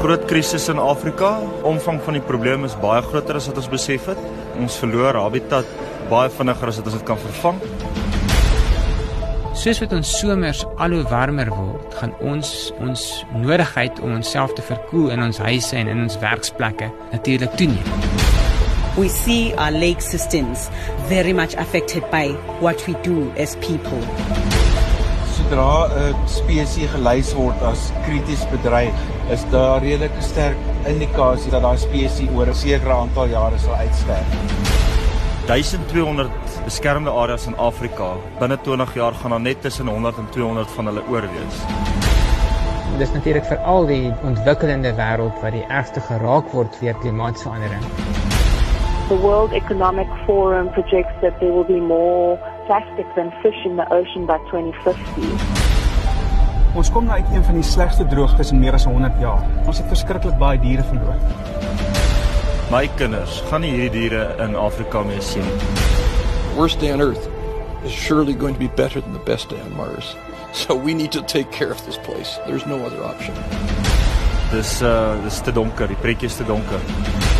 groot krisis in Afrika. Omvang van die probleem is baie groter as wat ons besef het. Ons verloor habitat baie vinniger as wat ons dit kan vervang. Soos wat ons somers al hoe warmer word, gaan ons ons nodigheid om onsself te verkoel in ons huise en in ons werksplekke natuurlik toeneem. We see our lake systems very much affected by what we do as people. Sodra 'n spesies gelys word as krities bedreig, is daar redelike sterk indikasie dat daai spesies oor 'n sekere aantal jare sal uitsterf. 1200 beskermde areas in Afrika. Binne 20 jaar gaan daar net tussen 100 en 200 van hulle oorwees. Dis natuurlik vir al die ontwikkelende wêreld wat die ergste geraak word deur klimaatsverandering. The World Economic Forum projects that there will be more plastic than fish in the ocean by 2050. Ons kom nou uit een van die slegste droogtes in meer as 100 jaar. Ons het verskriklik baie diere verloor. My kinders gaan nie hierdie diere in Afrika meer sien nie. Worst day on earth is surely going to be better than the best day on Mars. So we need to take care of this place. There's no other option. Dis uh dis te donker, die pretjie is te donker.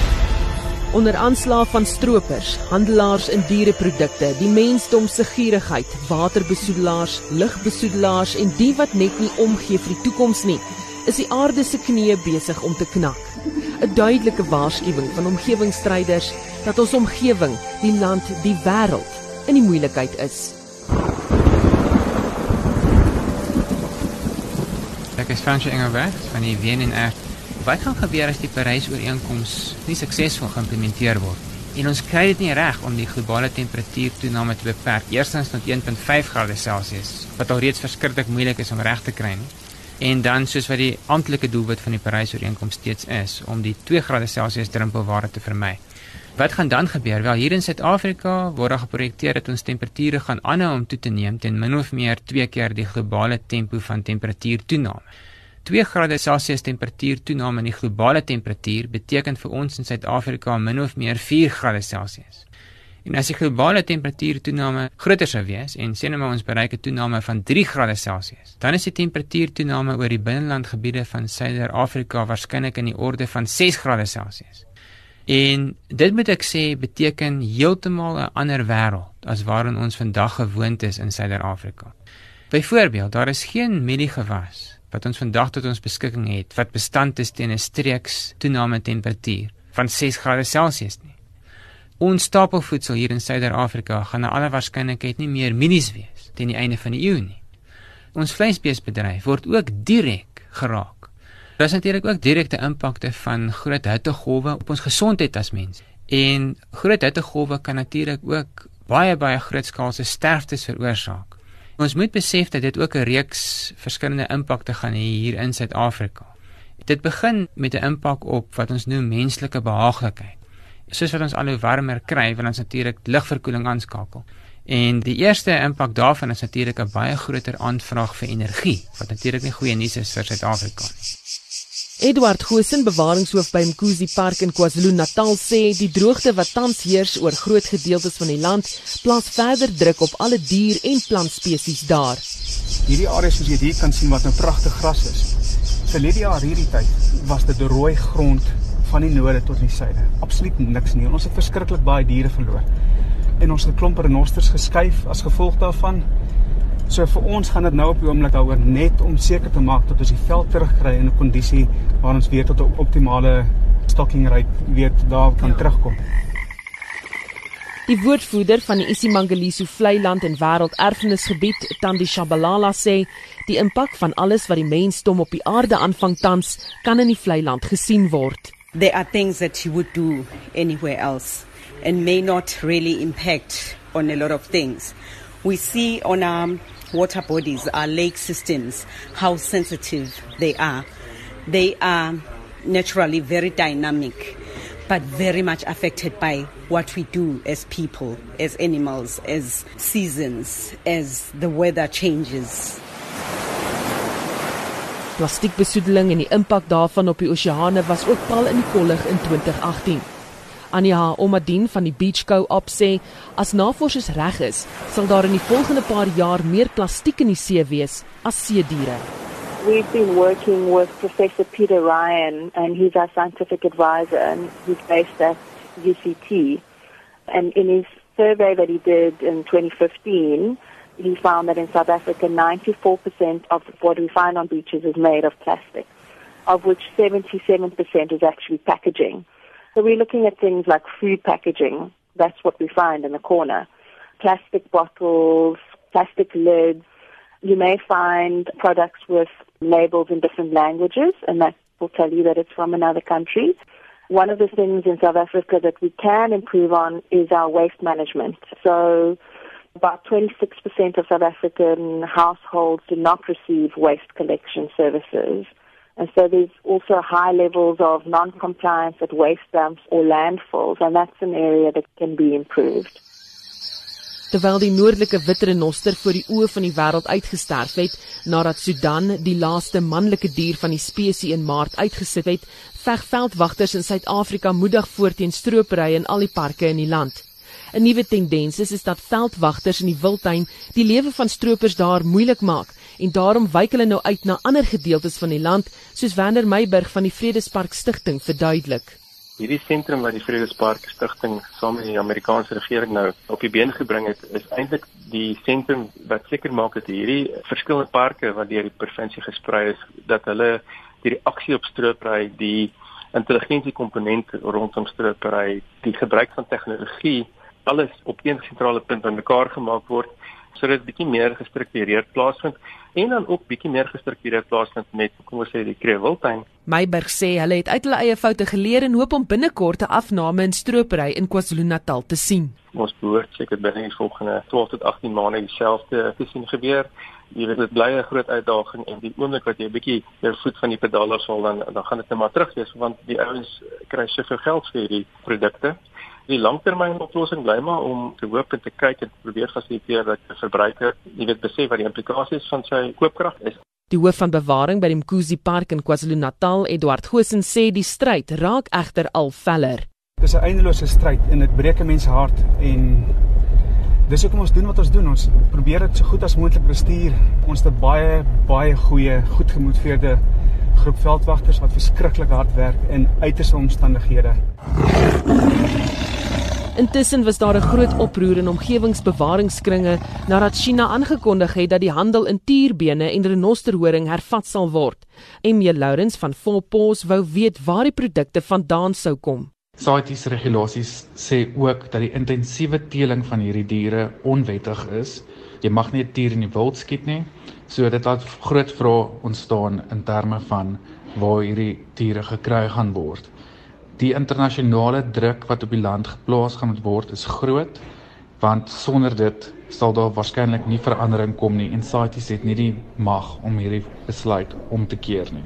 Onder aanslag van stroopers, handelaars in diereprodukte, die mensdom se gierigheid, waterbesoedelaars, lugbesoedelaars en die wat net nie omgee vir die toekoms nie, is die aarde se knieë besig om te knak. 'n Duidelike waarskuwing van omgewingsstryders dat ons omgewing, die land, die wêreld in die moeilikheid is. Ek is Fransje Engelberg van die WNR. Wat gaan gebeur as die Parys-ooreenkoms nie suksesvol geïmplementeer word? En ons kry dit nie reg om die globale temperatuurtoename te beperk eerstens tot 1.5 grade Celsius, wat alreeds verskriklik moeilik is om reg te kry nie. En dan soos wat die amptelike doelwit van die Parys-ooreenkoms steeds is om die 2 grade Celsius drempelwaarde te vermy. Wat gaan dan gebeur? Wel hier in Suid-Afrika word daar geprojekteer dat ons temperature gaan aanhou om toe te neem ten min of meer 2 keer die globale tempo van temperatuurtoename. 2 grade Celsius temperatuurtoename in die globale temperatuur beteken vir ons in Suid-Afrika min of meer 4 grade Celsius. En as die globale temperatuurtoename groter sou wees en sê nou ons bereik 'n toename van 3 grade Celsius, dan is die temperatuurtoename oor die binnelandgebiede van Suider-Afrika waarskynlik in die orde van 6 grade Celsius. En dit moet ek sê beteken heeltemal 'n ander wêreld as waarin ons vandag gewoond is in Suider-Afrika. Byvoorbeeld, daar is geen mieliegewas wat ons vandag tot ons beskikking het wat bestand is teen 'n streeks toename temperatuur van 6 grade Celsius nie. Ons stapelvoedsel hier in Suider-Afrika gaan na alle waarskynlikheid nie meer mielies wees teen die einde van die eeu nie. Ons vleisbeesbedryf word ook direk geraak Daar is natuurlik ook direkte impakte van groot hittegolwe op ons gesondheid as mens. En groot hittegolwe kan natuurlik ook baie baie grootskaalse sterftes veroorsaak. Ons moet besef dat dit ook 'n reeks verskillende impakte gaan hê hier in Suid-Afrika. Dit begin met 'n impak op wat ons noem menslike behaaglikheid. Soos wat ons al hoe warmer kry, wil ons natuurlik ligverkoeling aanskakel. En die eerste impak daarvan is natuurlik 'n baie groter aanvraag vir energie, wat natuurlik nie goeie nuus is vir Suid-Afrika nie. Edward Goosen, bewaringshoof by Mkuzi Park in KwaZulu-Natal sê die droogte wat tans heers oor groot gedeeltes van die land plaas verder druk op alle dier- en plantspesies daar. Hierdie areas soos jy hier kan sien wat 'n nou pragtige gras is. Vir hierdie jaar hierdie tyd was dit rooi grond van die noorde tot die suide. Absoluut niks nie. Ons het verskriklik baie diere verloor. En ons het 'n klomp renosters geskuif as gevolg daarvan. So vir ons gaan dit nou op die oomblik daaroor net om seker te maak dat ons die veld terugkry in 'n kondisie waar ons weer tot 'n optimale stocking rate weer daar kan terugkom. Die woordvoerder van die isiMangaliso vlei land en wêrelderfenisgebied, Tandi Shabalala sê, die impak van alles wat die mensdom op die aarde aanvang tans, kan in die vlei land gesien word. There are things that you would do anywhere else and may not really impact on a lot of things. We see on our water bodies, our lake systems, how sensitive they are. They are naturally very dynamic, but very much affected by what we do as people, as animals, as seasons, as the weather changes. Plastiekbesoedeling en die impak daarvan op die oseane was ook pal in die kollig in 2018. Anja Omadien van die Beach Co-op sê as navorsers reg is, sal daar in die volgende paar jaar meer plastiek in die see wees as see diere. We've been working with Professor Peter Ryan, and he's our scientific advisor, and he's based at UCT. And in his survey that he did in 2015, he found that in South Africa, 94% of what we find on beaches is made of plastic, of which 77% is actually packaging. So we're looking at things like food packaging. That's what we find in the corner. Plastic bottles, plastic lids. You may find products with labels in different languages, and that will tell you that it's from another country. One of the things in South Africa that we can improve on is our waste management. So about 26% of South African households do not receive waste collection services. And so there's also high levels of non-compliance at waste dumps or landfills, and that's an area that can be improved. Terwyl die noordelike witrenoster voor die oë van die wêreld uitgesterf het nadat Sudan die laaste manlike dier van die spesies in Maart uitgesit het, veg veldwagters in Suid-Afrika moedig voort teen stropery in al die parke in die land. 'n Nuwe tendens is, is dat veldwagters in die wildtuin die lewe van stroopers daar moeilik maak en daarom wyk hulle nou uit na ander gedeeltes van die land, soos Werner Meiburg van die Vredespark Stichting verduidelik. Hierdie sentrum wat die Vredespark Stichting saam met die Amerikaanse regering nou op die been gebring het, is eintlik die sentrum wat seker maak dat hierdie verskillende parke wat deur die provinsie gesprei is, dat hulle die reaksie op stroopry, die intelligensie komponent rondom stroopry, die gebruik van tegnologie alles op een sentrale punt bymekaar gemaak word sodat dit bietjie meer gestruktureerd plaasvind en dan ook bietjie meer gestruktureerd plaasvind met kom ons sê die Kreewiltuin. Meiberg sê hulle het uit hulle eie foute geleer en hoop om binnekort 'n afname in stropery in KwaZulu-Natal te sien. Ons behoort seker binne die volgende 12 tot 18 maande dieselfde te sien gebeur. Jy weet dit bly 'n groot uitdaging en die oomblik wat jy 'n bietjie jou voet van die pedaal af sal dan dan gaan dit net maar terug wees want die ouens kry soveel geld vir hierdie produkte die langtermynoplossing bly maar om te hoop en te kyk en probeer fasiliteer dat die verbruiker, jy weet, besef wat die implikasies van sy koopkrag is. Die hoof van bewaring by die Mkuzi Park in KwaZulu-Natal, Eduard Gosen sê die stryd raak egter al veller. Dis 'n eindelose stryd en dit breek 'n mens hart en dis hoekom ons doen wat ons doen. Ons probeer dit so goed as moontlik bestuur. Ons het baie baie goeie, goed gemotiveerde groep veldwagters wat verskriklik hard werk in uiterste omstandighede. Intussen was daar 'n groot oproer in omgewingsbewaringskringe nadat China aangekondig het dat die handel in tierbene en renosterhoring hervat sal word. Emie Lourens van Volpos wou weet waar die produkte vandaan sou kom. CITES regulasies sê ook dat die intensiewe teeling van hierdie diere onwettig is. Jy mag nie 'n dier in die wild skiet nie. So dit laat groot vrae ontstaan in terme van waar hierdie diere gekry gaan word. Die internasionale druk wat op die land geplaas gaan word is groot want sonder dit sal daar waarskynlik nie verandering kom nie en CITES het nie die mag om hierdie besluit om te keer nie.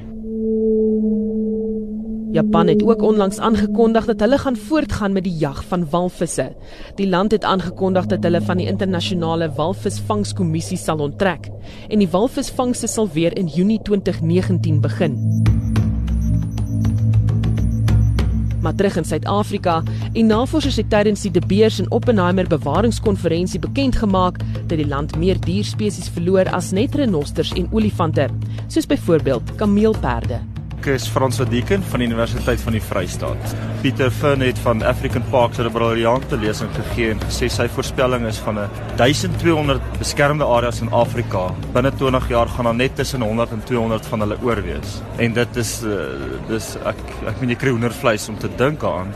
Japan het ook onlangs aangekondig dat hulle gaan voortgaan met die jag van walvisse. Die land het aangekondig dat hulle van die internasionale walvisvangskommissie sal onttrek en die walvisvangse sal weer in Junie 2019 begin. Maar terug in Suid-Afrika en navorsers het tydens die De Beers en Oppenheimer bewaringskonferensie bekend gemaak dat die land meer dierspesies verloor as net renosters en olifante, soos byvoorbeeld kameelperde is Frans van Dieken van die Universiteit van die Vrystaat. Pieter Finn het van African Parks 'n briljante lesing gegee en gesê sy voorspelling is van 'n 1200 beskermde areas in Afrika. Binne 20 jaar gaan daar net tussen 100 en 200 van hulle oorwees. En dit is uh, dis ek ek meen jy kry hoendervleis om te dink aan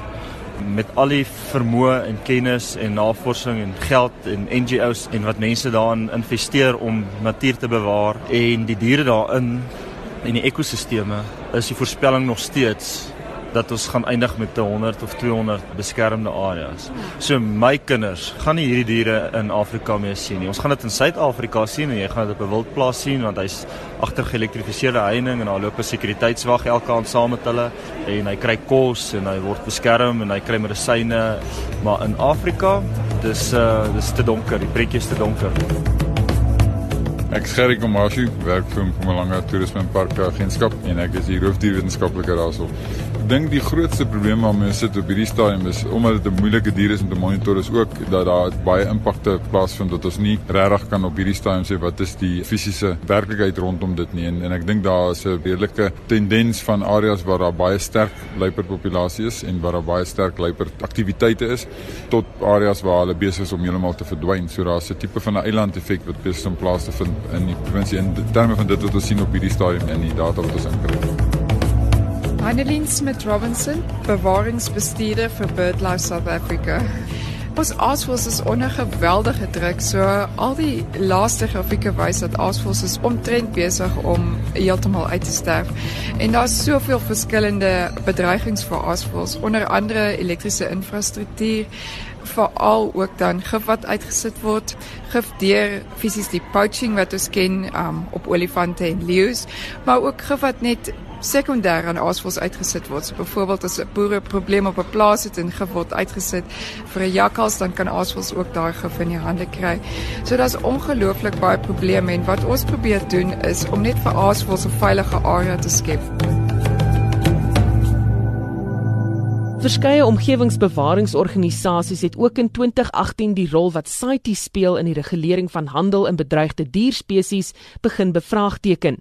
met al die vermoë en kennis en navorsing en geld en NGOs en wat mense daarin investeer om natuur te bewaar en die diere daarin en die ekosisteme is die voorspelling nog steeds dat ons gaan eindig met 100 of 200 beskermde areas. So my kinders gaan nie hierdie diere in Afrika meer sien nie. Ons gaan dit in Suid-Afrika sien en jy gaan dit op 'n wildplaas sien want hy's agter geelektrifiseerde heining en daar loop 'n sekuriteitswag elke aand saam met hulle en hy kry kos en hy word beskerm en hy kry medisyne. Maar in Afrika, dis uh dis te donker, die prentjie is te donker. Ek is Gerry Komashi, werk vir Mpumalanga Toerisme en Parke Agentskap en ek is die roofdierwetenskaplike daarso. Ek dink die grootste probleem waarmee ons sit op hierdie stadium is omdat dit 'n moeilike dier is om te monitor is ook dat daar baie impakte plaasvind dat ons nie regtig kan op hierdie stadium sê wat is die fisiese werklikheid rondom dit nie en, en ek dink daar is 'n redelike tendens van areas waar daar baie sterk luiperdpopulasie is en waar daar baie sterk luiperd aktiwiteite is tot areas waar hulle besig is om heeltemal te verdwyn. So daar's 'n tipe van 'n eiland effek wat besig is om plaas te vind in die provinsie in terme van dit wat ons sien op hierdie stadium in die data wat ons inkry. Annelien Smith Robinson, bewaringsbestuurder vir BirdLife South Africa. Ons aasvoëls is onder geweldige druk. So al die laaste grafieke wys dat aasvoëls is omtrent besig om heeltemal uit te sterf. En daar's soveel verskillende bedreigings vir aasvoëls, onder andere elektriese infrastruktuur, veral ook dan gif wat uitgesit word, gif deur fisies die poaching wat ons ken um, op olifante en leeu's, maar ook gif wat net sekondêr aan aasvoëls uitgesit word. So byvoorbeeld as 'n boer 'n probleem op 'n plaas het en gif word uitgesit vir 'n jakkals, dan kan aasvoëls ook daai gif in die hande kry. So daar's ongelooflik baie probleme en wat ons probeer doen is om net vir aasvoëls 'n veilige area te skep. Verskeie omgewingsbewaringsorganisasies het ook in 2018 die rol wat CITES speel in die regulering van handel in bedreigde dierspesies begin bevraagteken.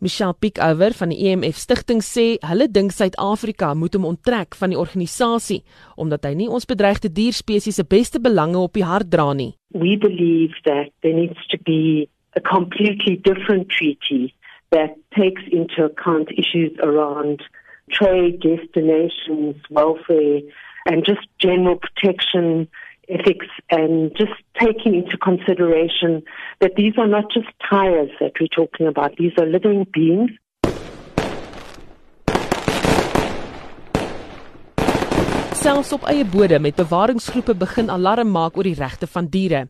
Michelle Pickover van die EMF stigting sê hulle dink Suid-Afrika moet hom onttrek van die organisasie omdat hy nie ons bedreigde dierspesies se beste belange op die hart dra nie. We believe that there needs to be a completely different treaty that takes into account issues around trade, destinations, welfare, and just general protection ethics and just taking into consideration that these are not just tires that we're talking about, these are living beings. Selfs op eie bodem met bewaringsgroepe begin alarm maak oor die regte van diere.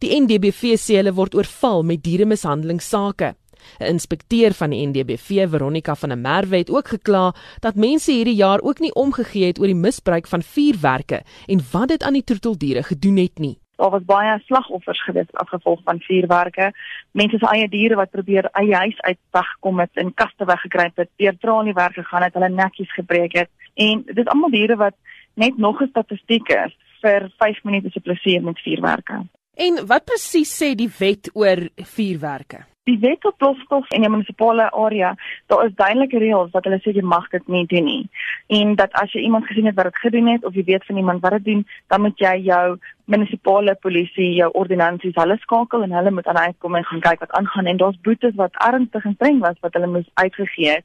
Die NDBV sê hulle word oorval met dieremishandelingsake. 'n Inspekteur van die NDBV, Veronica van der Merwe, het ook gekla dat mense hierdie jaar ook nie omgegee het oor die misbruik van vuurwerke en wat dit aan die troeteldiere gedoen het nie. Daar was baie slagoffers gewees as gevolg van vuurwerke. Mense se eie diere wat probeer eie huis uit wegkom het en kaste weggekruip het, deur traliewerk gegaan het, hulle nekkies gebreek het. En dit is almal diere wat net nog 'n statistiek is vir 5 minute se plesier met vuurwerke. En wat presies sê die wet oor vuurwerke? Die wet op plofstof in 'n munisipale area, daar is duidelike reëls wat hulle sê jy mag dit nie doen nie. En dat as jy iemand gesien het wat dit gedoen het of jy weet van iemand wat dit doen, dan moet jy jou munisipale polisie, jou ordonnansies, hulle skakel en hulle moet aan uitkom en gaan kyk wat aangaan en daar's boetes wat ernstig en streng was wat hulle moes uitgegee het.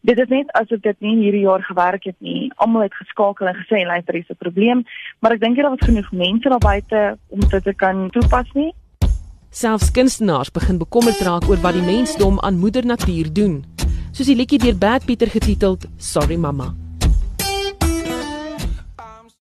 Dit is net asof dit nie hierdie jaar gewerk het nie. Almal het geskakel en gesê luister, hier is 'n probleem, maar ek dink jy daar was genoeg mense daar buite om dit te kan toepas nie. Selfs kunstenaars begin bekommerd raak oor wat die mensdom aan moeder natuur doen. Soos die liedjie deur Bad Pieter getiteld Sorry Mama.